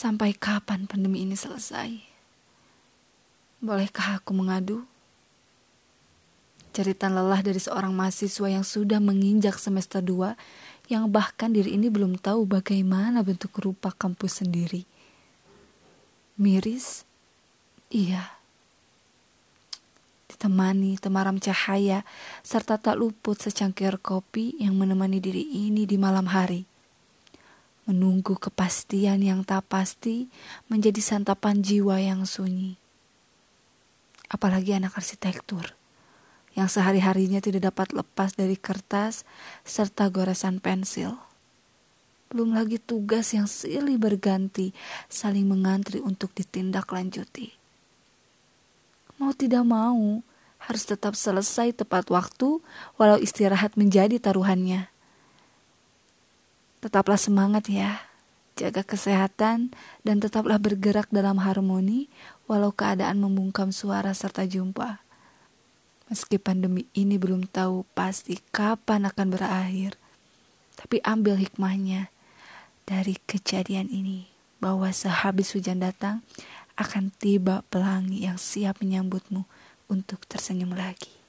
Sampai kapan pandemi ini selesai? Bolehkah aku mengadu? Cerita lelah dari seorang mahasiswa yang sudah menginjak semester 2 yang bahkan diri ini belum tahu bagaimana bentuk rupa kampus sendiri. Miris? Iya. Ditemani temaram cahaya serta tak luput secangkir kopi yang menemani diri ini di malam hari menunggu kepastian yang tak pasti menjadi santapan jiwa yang sunyi. Apalagi anak arsitektur yang sehari-harinya tidak dapat lepas dari kertas serta goresan pensil. Belum lagi tugas yang silih berganti saling mengantri untuk ditindaklanjuti. Mau tidak mau, harus tetap selesai tepat waktu walau istirahat menjadi taruhannya. Tetaplah semangat ya, jaga kesehatan, dan tetaplah bergerak dalam harmoni walau keadaan membungkam suara serta jumpa. Meski pandemi ini belum tahu pasti kapan akan berakhir, tapi ambil hikmahnya dari kejadian ini bahwa sehabis hujan datang akan tiba pelangi yang siap menyambutmu untuk tersenyum lagi.